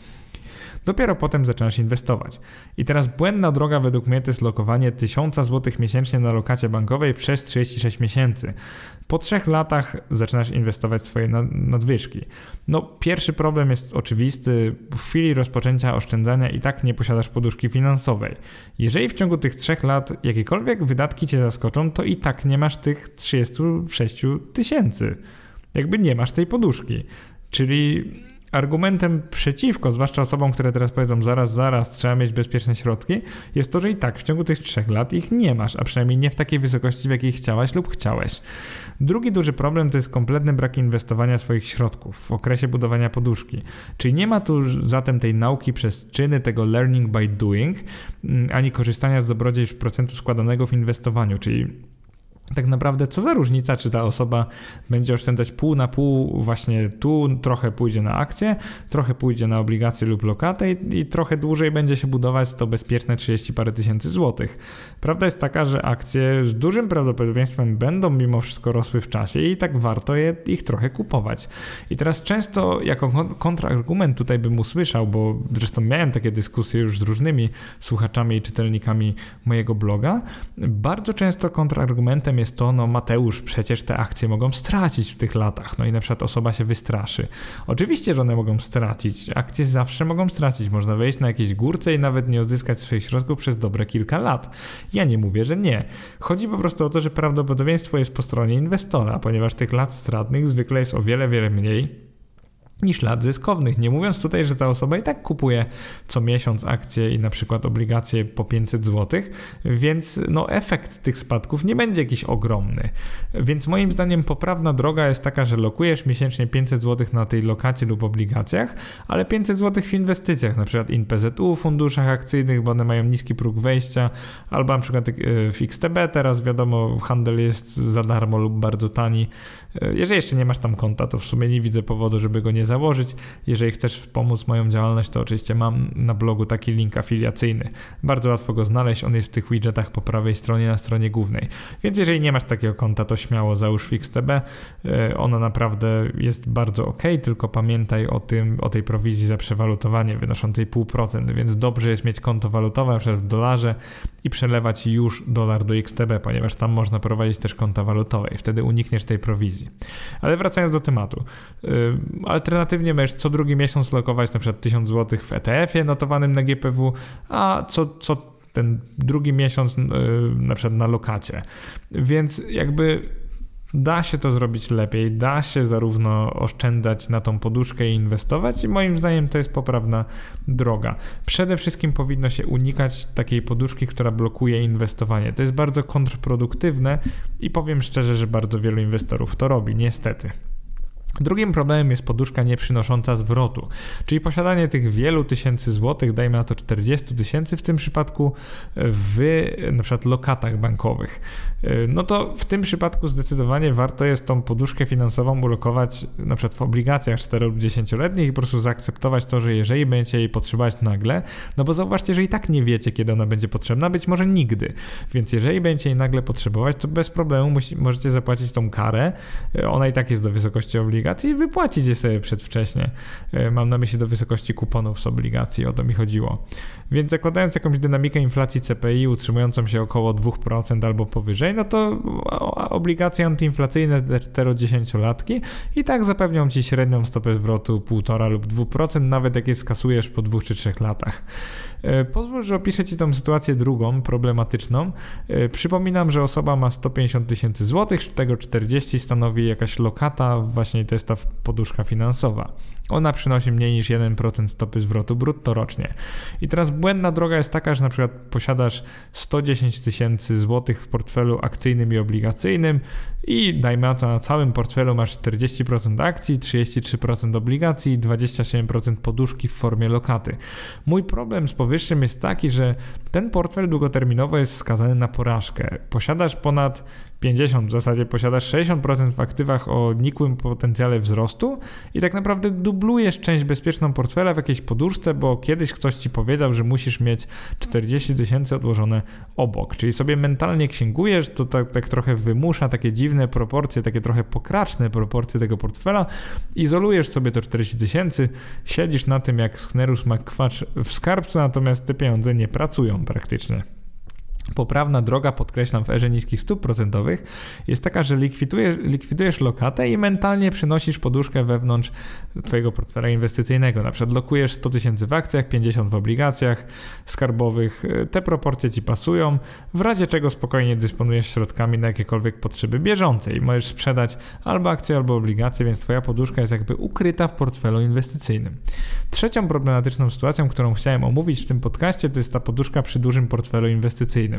Dopiero potem zaczynasz inwestować. I teraz błędna droga według mnie to jest lokowanie 1000 zł miesięcznie na lokacie bankowej przez 36 miesięcy. Po trzech latach zaczynasz inwestować swoje nadwyżki. No, pierwszy problem jest oczywisty. W chwili rozpoczęcia oszczędzania i tak nie posiadasz poduszki finansowej. Jeżeli w ciągu tych trzech lat jakiekolwiek wydatki cię zaskoczą, to i tak nie masz tych 36 tysięcy. Jakby nie masz tej poduszki. Czyli Argumentem przeciwko, zwłaszcza osobom, które teraz powiedzą zaraz, zaraz, trzeba mieć bezpieczne środki, jest to, że i tak w ciągu tych trzech lat ich nie masz, a przynajmniej nie w takiej wysokości, w jakiej chciałaś lub chciałeś. Drugi duży problem to jest kompletny brak inwestowania swoich środków w okresie budowania poduszki. Czyli nie ma tu zatem tej nauki przez czyny, tego learning by doing, mm, ani korzystania z dobrodziejstw procentu składanego w inwestowaniu, czyli tak naprawdę co za różnica, czy ta osoba będzie oszczędzać pół na pół, właśnie tu trochę pójdzie na akcje, trochę pójdzie na obligacje lub lokatę i, i, trochę dłużej będzie się budować to bezpieczne 30 parę tysięcy złotych. Prawda jest taka, że akcje z dużym prawdopodobieństwem będą mimo wszystko rosły w czasie i tak warto je, ich trochę kupować. I teraz często jako kontrargument tutaj bym usłyszał, bo zresztą miałem takie dyskusje już z różnymi słuchaczami i czytelnikami mojego bloga, bardzo często kontrargumentem jest to, no Mateusz, przecież te akcje mogą stracić w tych latach, no i na przykład osoba się wystraszy. Oczywiście, że one mogą stracić, akcje zawsze mogą stracić, można wejść na jakieś górce i nawet nie odzyskać swoich środków przez dobre kilka lat. Ja nie mówię, że nie. Chodzi po prostu o to, że prawdopodobieństwo jest po stronie inwestora, ponieważ tych lat stratnych zwykle jest o wiele, wiele mniej niż lat zyskownych. Nie mówiąc tutaj, że ta osoba i tak kupuje co miesiąc akcje i na przykład obligacje po 500 zł, więc no efekt tych spadków nie będzie jakiś ogromny. Więc moim zdaniem poprawna droga jest taka, że lokujesz miesięcznie 500 zł na tej lokacie lub obligacjach, ale 500 zł w inwestycjach, na przykład InPZU, funduszach akcyjnych, bo one mają niski próg wejścia, albo na przykład e, w XTB teraz wiadomo, handel jest za darmo lub bardzo tani. E, jeżeli jeszcze nie masz tam konta, to w sumie nie widzę powodu, żeby go nie założyć. Jeżeli chcesz wspomóc moją działalność, to oczywiście mam na blogu taki link afiliacyjny. Bardzo łatwo go znaleźć, on jest w tych widgetach po prawej stronie na stronie głównej. Więc jeżeli nie masz takiego konta, to śmiało załóż FixTB. E, ono naprawdę jest bardzo ok, tylko pamiętaj o tym, o tej prowizji za przewalutowanie wynoszącej 0,5%, więc dobrze jest mieć konto walutowe, na przykład w dolarze i przelewać już dolar do XTB, ponieważ tam można prowadzić też konta walutowe i wtedy unikniesz tej prowizji. Ale wracając do tematu. E, Alternatywa alternatywnie możesz co drugi miesiąc lokować na przykład 1000 zł w ETF-ie notowanym na GPW, a co, co ten drugi miesiąc yy, na przykład na lokacie. Więc jakby Da się to zrobić lepiej, da się zarówno oszczędzać na tą poduszkę i inwestować, i moim zdaniem to jest poprawna droga. Przede wszystkim powinno się unikać takiej poduszki, która blokuje inwestowanie. To jest bardzo kontrproduktywne i powiem szczerze, że bardzo wielu inwestorów to robi, niestety. Drugim problemem jest poduszka nieprzynosząca zwrotu, czyli posiadanie tych wielu tysięcy złotych, dajmy na to 40 tysięcy w tym przypadku, w na przykład lokatach bankowych. No to w tym przypadku zdecydowanie warto jest tą poduszkę finansową ulokować na przykład w obligacjach 4 lub 10-letnich i po prostu zaakceptować to, że jeżeli będziecie jej potrzebować nagle, no bo zauważcie, że i tak nie wiecie, kiedy ona będzie potrzebna, być może nigdy. Więc jeżeli będziecie jej nagle potrzebować, to bez problemu musi, możecie zapłacić tą karę. Ona i tak jest do wysokości obligacji obligacji i wypłacić je sobie przedwcześnie. E, mam na myśli do wysokości kuponów z obligacji, o to mi chodziło. Więc zakładając jakąś dynamikę inflacji CPI utrzymującą się około 2% albo powyżej, no to obligacje antyinflacyjne te 4-10-latki i tak zapewnią Ci średnią stopę zwrotu 1,5 lub 2%, nawet jak je skasujesz po 2 czy 3 latach. E, pozwól, że opiszę Ci tą sytuację drugą, problematyczną. E, przypominam, że osoba ma 150 tysięcy złotych, z tego 40 stanowi jakaś lokata, właśnie to jest ta poduszka finansowa. Ona przynosi mniej niż 1% stopy zwrotu brutto rocznie. I teraz błędna droga jest taka, że na przykład posiadasz 110 tysięcy złotych w portfelu akcyjnym i obligacyjnym i dajmy na to na całym portfelu masz 40% akcji, 33% obligacji i 27% poduszki w formie lokaty. Mój problem z powyższym jest taki, że ten portfel długoterminowo jest skazany na porażkę. Posiadasz ponad 50, w zasadzie posiadasz 60% w aktywach o nikłym potencjale wzrostu i tak naprawdę dublujesz część bezpieczną portfela w jakiejś poduszce, bo kiedyś ktoś ci powiedział, że musisz mieć 40 tysięcy odłożone obok. Czyli sobie mentalnie księgujesz, to tak, tak trochę wymusza takie dziwne proporcje, takie trochę pokraczne proporcje tego portfela, izolujesz sobie to 40 tysięcy, siedzisz na tym jak Sknerus McQuatch w skarbcu, natomiast te pieniądze nie pracują praktycznie. Poprawna droga, podkreślam, w erze niskich stóp procentowych jest taka, że likwidujesz, likwidujesz lokatę i mentalnie przynosisz poduszkę wewnątrz Twojego portfela inwestycyjnego. Na przykład lokujesz 100 tysięcy w akcjach, 50 w obligacjach skarbowych. Te proporcje Ci pasują, w razie czego spokojnie dysponujesz środkami na jakiekolwiek potrzeby bieżące i możesz sprzedać albo akcje, albo obligacje, więc Twoja poduszka jest jakby ukryta w portfelu inwestycyjnym. Trzecią problematyczną sytuacją, którą chciałem omówić w tym podcaście, to jest ta poduszka przy dużym portfelu inwestycyjnym.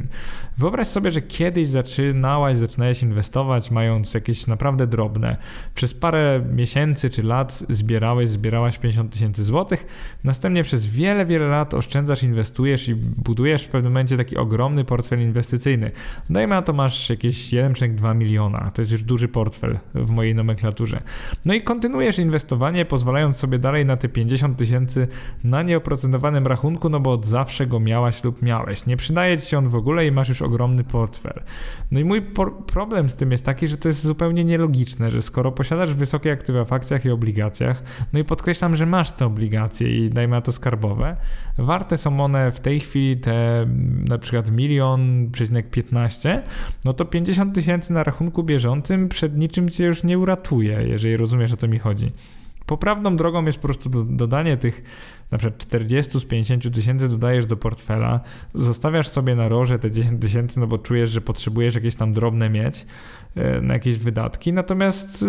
Wyobraź sobie, że kiedyś zaczynałaś, zaczynałeś inwestować, mając jakieś naprawdę drobne. Przez parę miesięcy czy lat zbierałeś, zbierałaś 50 tysięcy złotych. Następnie przez wiele, wiele lat oszczędzasz, inwestujesz i budujesz w pewnym momencie taki ogromny portfel inwestycyjny. Dajmy na to masz jakieś 1,2 miliona. To jest już duży portfel w mojej nomenklaturze. No i kontynuujesz inwestowanie, pozwalając sobie dalej na te 50 tysięcy na nieoprocentowanym rachunku, no bo od zawsze go miałaś lub miałeś. Nie przydaje ci się on w ogóle ogóle i masz już ogromny portfel. No i mój problem z tym jest taki, że to jest zupełnie nielogiczne, że skoro posiadasz wysokie aktywa w akcjach i obligacjach, no i podkreślam, że masz te obligacje i dajmy na to skarbowe, warte są one w tej chwili te na przykład milion przecinek 15, no to 50 tysięcy na rachunku bieżącym przed niczym cię już nie uratuje, jeżeli rozumiesz o co mi chodzi. Poprawną drogą jest po prostu do, dodanie tych na przykład 40 z 50 tysięcy dodajesz do portfela, zostawiasz sobie na roże te 10 tysięcy, no bo czujesz, że potrzebujesz jakieś tam drobne mieć e, na jakieś wydatki, natomiast y,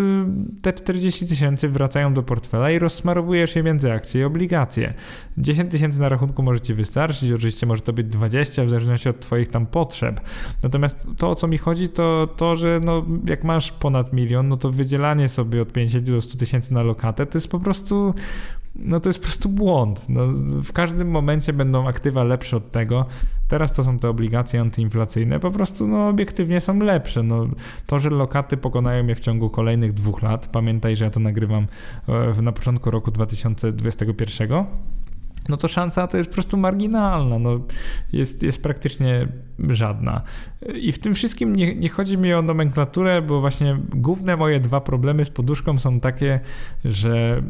te 40 tysięcy wracają do portfela i rozsmarowujesz je między akcje i obligacje. 10 tysięcy na rachunku może Ci wystarczyć, oczywiście może to być 20 w zależności od Twoich tam potrzeb. Natomiast to, o co mi chodzi, to to, że no, jak masz ponad milion, no to wydzielanie sobie od 50 do 100 tysięcy na lokatę to jest po prostu no to jest po prostu błąd. No, w każdym momencie będą aktywa lepsze od tego. Teraz to są te obligacje antyinflacyjne, po prostu no, obiektywnie są lepsze. No, to, że lokaty pokonają je w ciągu kolejnych dwóch lat, pamiętaj, że ja to nagrywam e, na początku roku 2021 no to szansa to jest po prostu marginalna, no jest, jest praktycznie żadna. I w tym wszystkim nie, nie chodzi mi o nomenklaturę, bo właśnie główne moje dwa problemy z poduszką są takie, że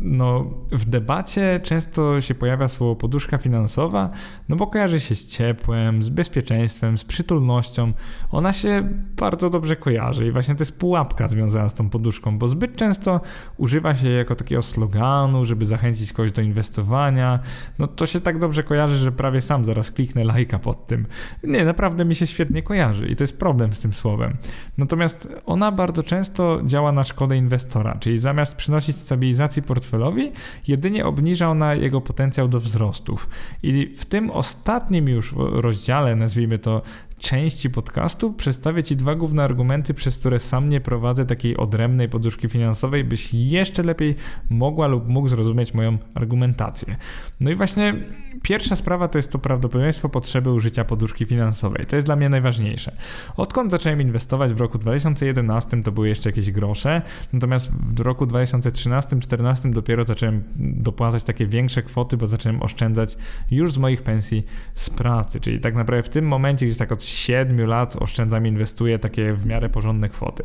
no, w debacie często się pojawia słowo poduszka finansowa, no bo kojarzy się z ciepłem, z bezpieczeństwem, z przytulnością. Ona się bardzo dobrze kojarzy i właśnie to jest pułapka związana z tą poduszką, bo zbyt często używa się jako takiego sloganu, żeby zachęcić kogoś do inwestowania. No to się tak dobrze kojarzy, że prawie sam zaraz kliknę lajka pod tym. Nie, naprawdę mi się świetnie kojarzy i to jest problem z tym słowem. Natomiast ona bardzo często działa na szkodę inwestora, czyli zamiast przynosić stabilizacji portfelowi, jedynie obniża ona jego potencjał do wzrostów. I w tym ostatnim już rozdziale, nazwijmy to części podcastu przedstawię Ci dwa główne argumenty, przez które sam nie prowadzę takiej odrębnej poduszki finansowej, byś jeszcze lepiej mogła lub mógł zrozumieć moją argumentację. No i właśnie pierwsza sprawa to jest to prawdopodobieństwo potrzeby użycia poduszki finansowej. To jest dla mnie najważniejsze. Odkąd zacząłem inwestować w roku 2011 to były jeszcze jakieś grosze, natomiast w roku 2013-2014 dopiero zacząłem dopłacać takie większe kwoty, bo zacząłem oszczędzać już z moich pensji z pracy, czyli tak naprawdę w tym momencie gdzieś tak od 7 lat oszczędzam, inwestuję takie w miarę porządne kwoty.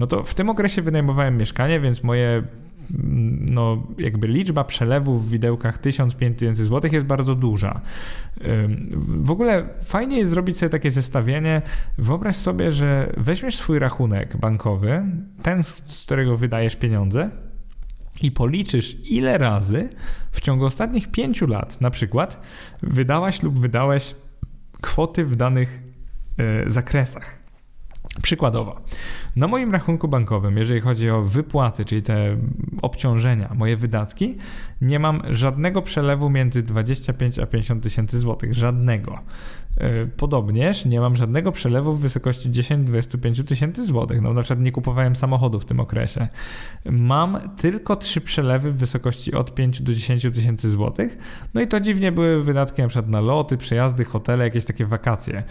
No to w tym okresie wynajmowałem mieszkanie, więc moje no, jakby liczba przelewów w widełkach 1500 zł jest bardzo duża. W ogóle fajnie jest zrobić sobie takie zestawienie. Wyobraź sobie, że weźmiesz swój rachunek bankowy, ten, z którego wydajesz pieniądze, i policzysz, ile razy w ciągu ostatnich pięciu lat, na przykład, wydałaś lub wydałeś kwoty w danych zakresach. Przykładowo, na moim rachunku bankowym, jeżeli chodzi o wypłaty, czyli te obciążenia, moje wydatki, nie mam żadnego przelewu między 25 a 50 tysięcy złotych. Żadnego. E, podobnież nie mam żadnego przelewu w wysokości 10-25 tysięcy złotych. No na przykład nie kupowałem samochodu w tym okresie. Mam tylko trzy przelewy w wysokości od 5 do 10 tysięcy złotych. No i to dziwnie były wydatki na przykład na loty, przejazdy, hotele, jakieś takie wakacje.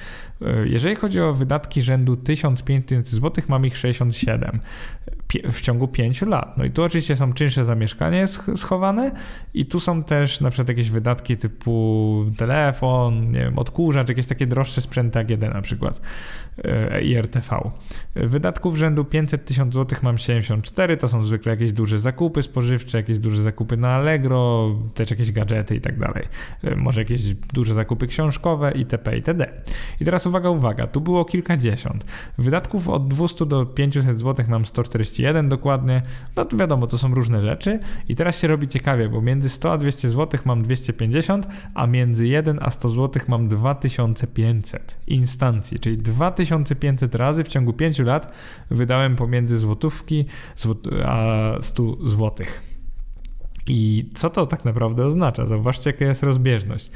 E, jeżeli chodzi o wydatki rzędu 1500 złotych, mam ich 67 w ciągu 5 lat. No i tu oczywiście są czynsze za mieszkanie schowane i tu są też na przykład jakieś wydatki typu telefon, nie wiem, odkurzacz, jakieś takie droższe sprzęty AGD na przykład e, i RTV. Wydatków rzędu 500 tysiąc złotych mam 74, to są zwykle jakieś duże zakupy spożywcze, jakieś duże zakupy na Allegro, też jakieś gadżety i tak dalej. E, może jakieś duże zakupy książkowe itp. itd. I teraz uwaga, uwaga, tu było kilkadziesiąt. Wydatków od 200 do 500 złotych mam 141 dokładnie, no to wiadomo, to są różne rzeczy. I teraz się robi ciekawie, bo między 100 a 200 złotych mam 250, a między 1 a 100 złotych mam 2500 instancji, czyli 2500 razy w ciągu 5 lat wydałem pomiędzy złotówki a 100 złotych. I co to tak naprawdę oznacza? Zauważcie, jaka jest rozbieżność.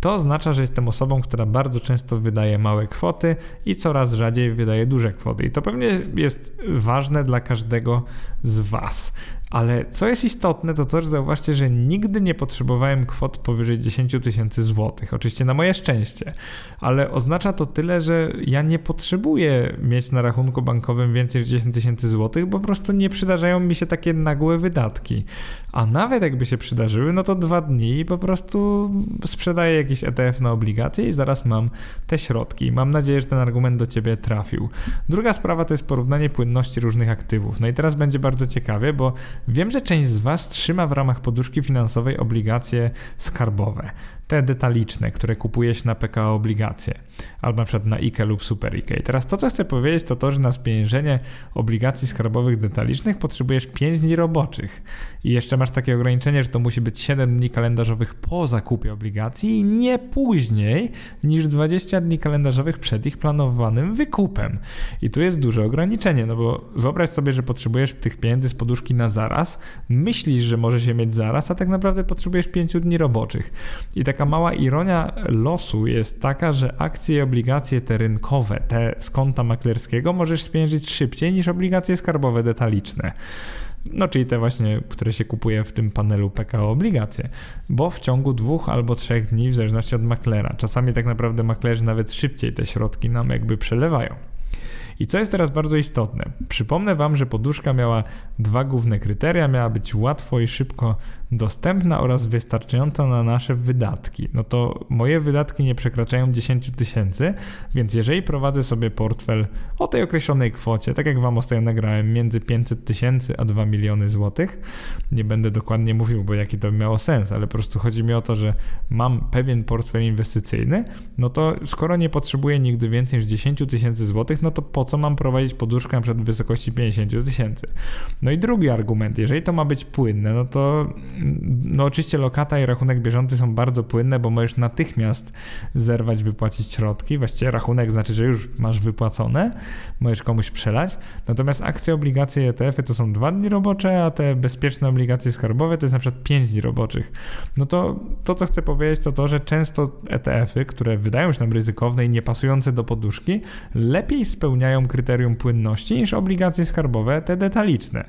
To oznacza, że jestem osobą, która bardzo często wydaje małe kwoty i coraz rzadziej wydaje duże kwoty. I to pewnie jest ważne dla każdego z Was. Ale co jest istotne, to to, że zauważcie, że nigdy nie potrzebowałem kwot powyżej 10 tysięcy złotych. Oczywiście na moje szczęście, ale oznacza to tyle, że ja nie potrzebuję mieć na rachunku bankowym więcej niż 10 tysięcy złotych, bo po prostu nie przydarzają mi się takie nagłe wydatki. A nawet jakby się przydarzyły, no to dwa dni i po prostu sprzedaję jakiś ETF na obligacje i zaraz mam te środki. Mam nadzieję, że ten argument do ciebie trafił. Druga sprawa to jest porównanie płynności różnych aktywów. No i teraz będzie bardzo ciekawie, bo Wiem, że część z Was trzyma w ramach poduszki finansowej obligacje skarbowe te detaliczne, które kupuje się na PKO obligacje, albo na przykład na IKE lub Super IKE. I teraz to, co chcę powiedzieć, to to, że na spieniężenie obligacji skarbowych detalicznych potrzebujesz 5 dni roboczych. I jeszcze masz takie ograniczenie, że to musi być 7 dni kalendarzowych po zakupie obligacji i nie później niż 20 dni kalendarzowych przed ich planowanym wykupem. I tu jest duże ograniczenie, no bo wyobraź sobie, że potrzebujesz tych pieniędzy z poduszki na zaraz, myślisz, że możesz je mieć zaraz, a tak naprawdę potrzebujesz 5 dni roboczych. I tak taka mała ironia losu jest taka, że akcje i obligacje te rynkowe, te z konta maklerskiego możesz spieniężyć szybciej niż obligacje skarbowe detaliczne. No, czyli te właśnie, które się kupuje w tym panelu PKO obligacje, bo w ciągu dwóch albo trzech dni, w zależności od maklera, czasami tak naprawdę maklerzy nawet szybciej te środki nam jakby przelewają. I co jest teraz bardzo istotne? Przypomnę Wam, że poduszka miała dwa główne kryteria. Miała być łatwo i szybko dostępna oraz wystarczająca na nasze wydatki. No to moje wydatki nie przekraczają 10 tysięcy, więc jeżeli prowadzę sobie portfel o tej określonej kwocie, tak jak Wam ostatnio nagrałem, między 500 tysięcy a 2 miliony złotych, nie będę dokładnie mówił, bo jaki to miało sens, ale po prostu chodzi mi o to, że mam pewien portfel inwestycyjny, no to skoro nie potrzebuję nigdy więcej niż 10 tysięcy złotych, no to po co mam prowadzić poduszkę na przykład w wysokości 50 tysięcy? No i drugi argument, jeżeli to ma być płynne, no to no oczywiście lokata i rachunek bieżący są bardzo płynne, bo możesz natychmiast zerwać, wypłacić środki. Właściwie rachunek znaczy, że już masz wypłacone, możesz komuś przelać. Natomiast akcje, obligacje ETF-y to są dwa dni robocze, a te bezpieczne obligacje skarbowe to jest na przykład 5 dni roboczych. No to to, co chcę powiedzieć, to to, że często ETF-y, które wydają się nam ryzykowne i niepasujące do poduszki, lepiej spełniają kryterium płynności niż obligacje skarbowe, te detaliczne.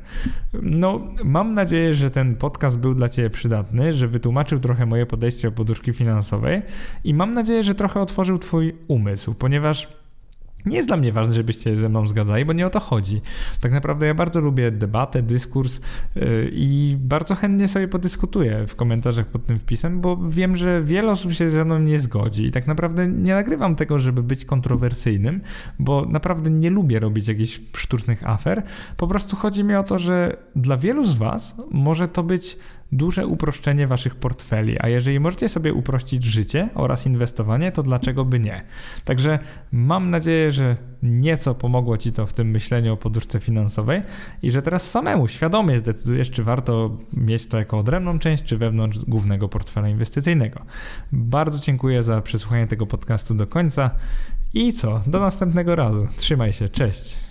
No, mam nadzieję, że ten podcast był dla Ciebie przydatny, że wytłumaczył trochę moje podejście o poduszki finansowej i mam nadzieję, że trochę otworzył Twój umysł, ponieważ nie jest dla mnie ważne, żebyście ze mną zgadzali, bo nie o to chodzi. Tak naprawdę ja bardzo lubię debatę, dyskurs yy, i bardzo chętnie sobie podyskutuję w komentarzach pod tym wpisem, bo wiem, że wiele osób się ze mną nie zgodzi i tak naprawdę nie nagrywam tego, żeby być kontrowersyjnym, bo naprawdę nie lubię robić jakichś sztucznych afer. Po prostu chodzi mi o to, że dla wielu z Was może to być duże uproszczenie waszych portfeli, a jeżeli możecie sobie uprościć życie oraz inwestowanie, to dlaczego by nie? Także mam nadzieję, że nieco pomogło ci to w tym myśleniu o poduszce finansowej i że teraz samemu świadomie zdecydujesz, czy warto mieć to jako odrębną część, czy wewnątrz głównego portfela inwestycyjnego. Bardzo dziękuję za przesłuchanie tego podcastu do końca i co? Do następnego razu. Trzymaj się, cześć.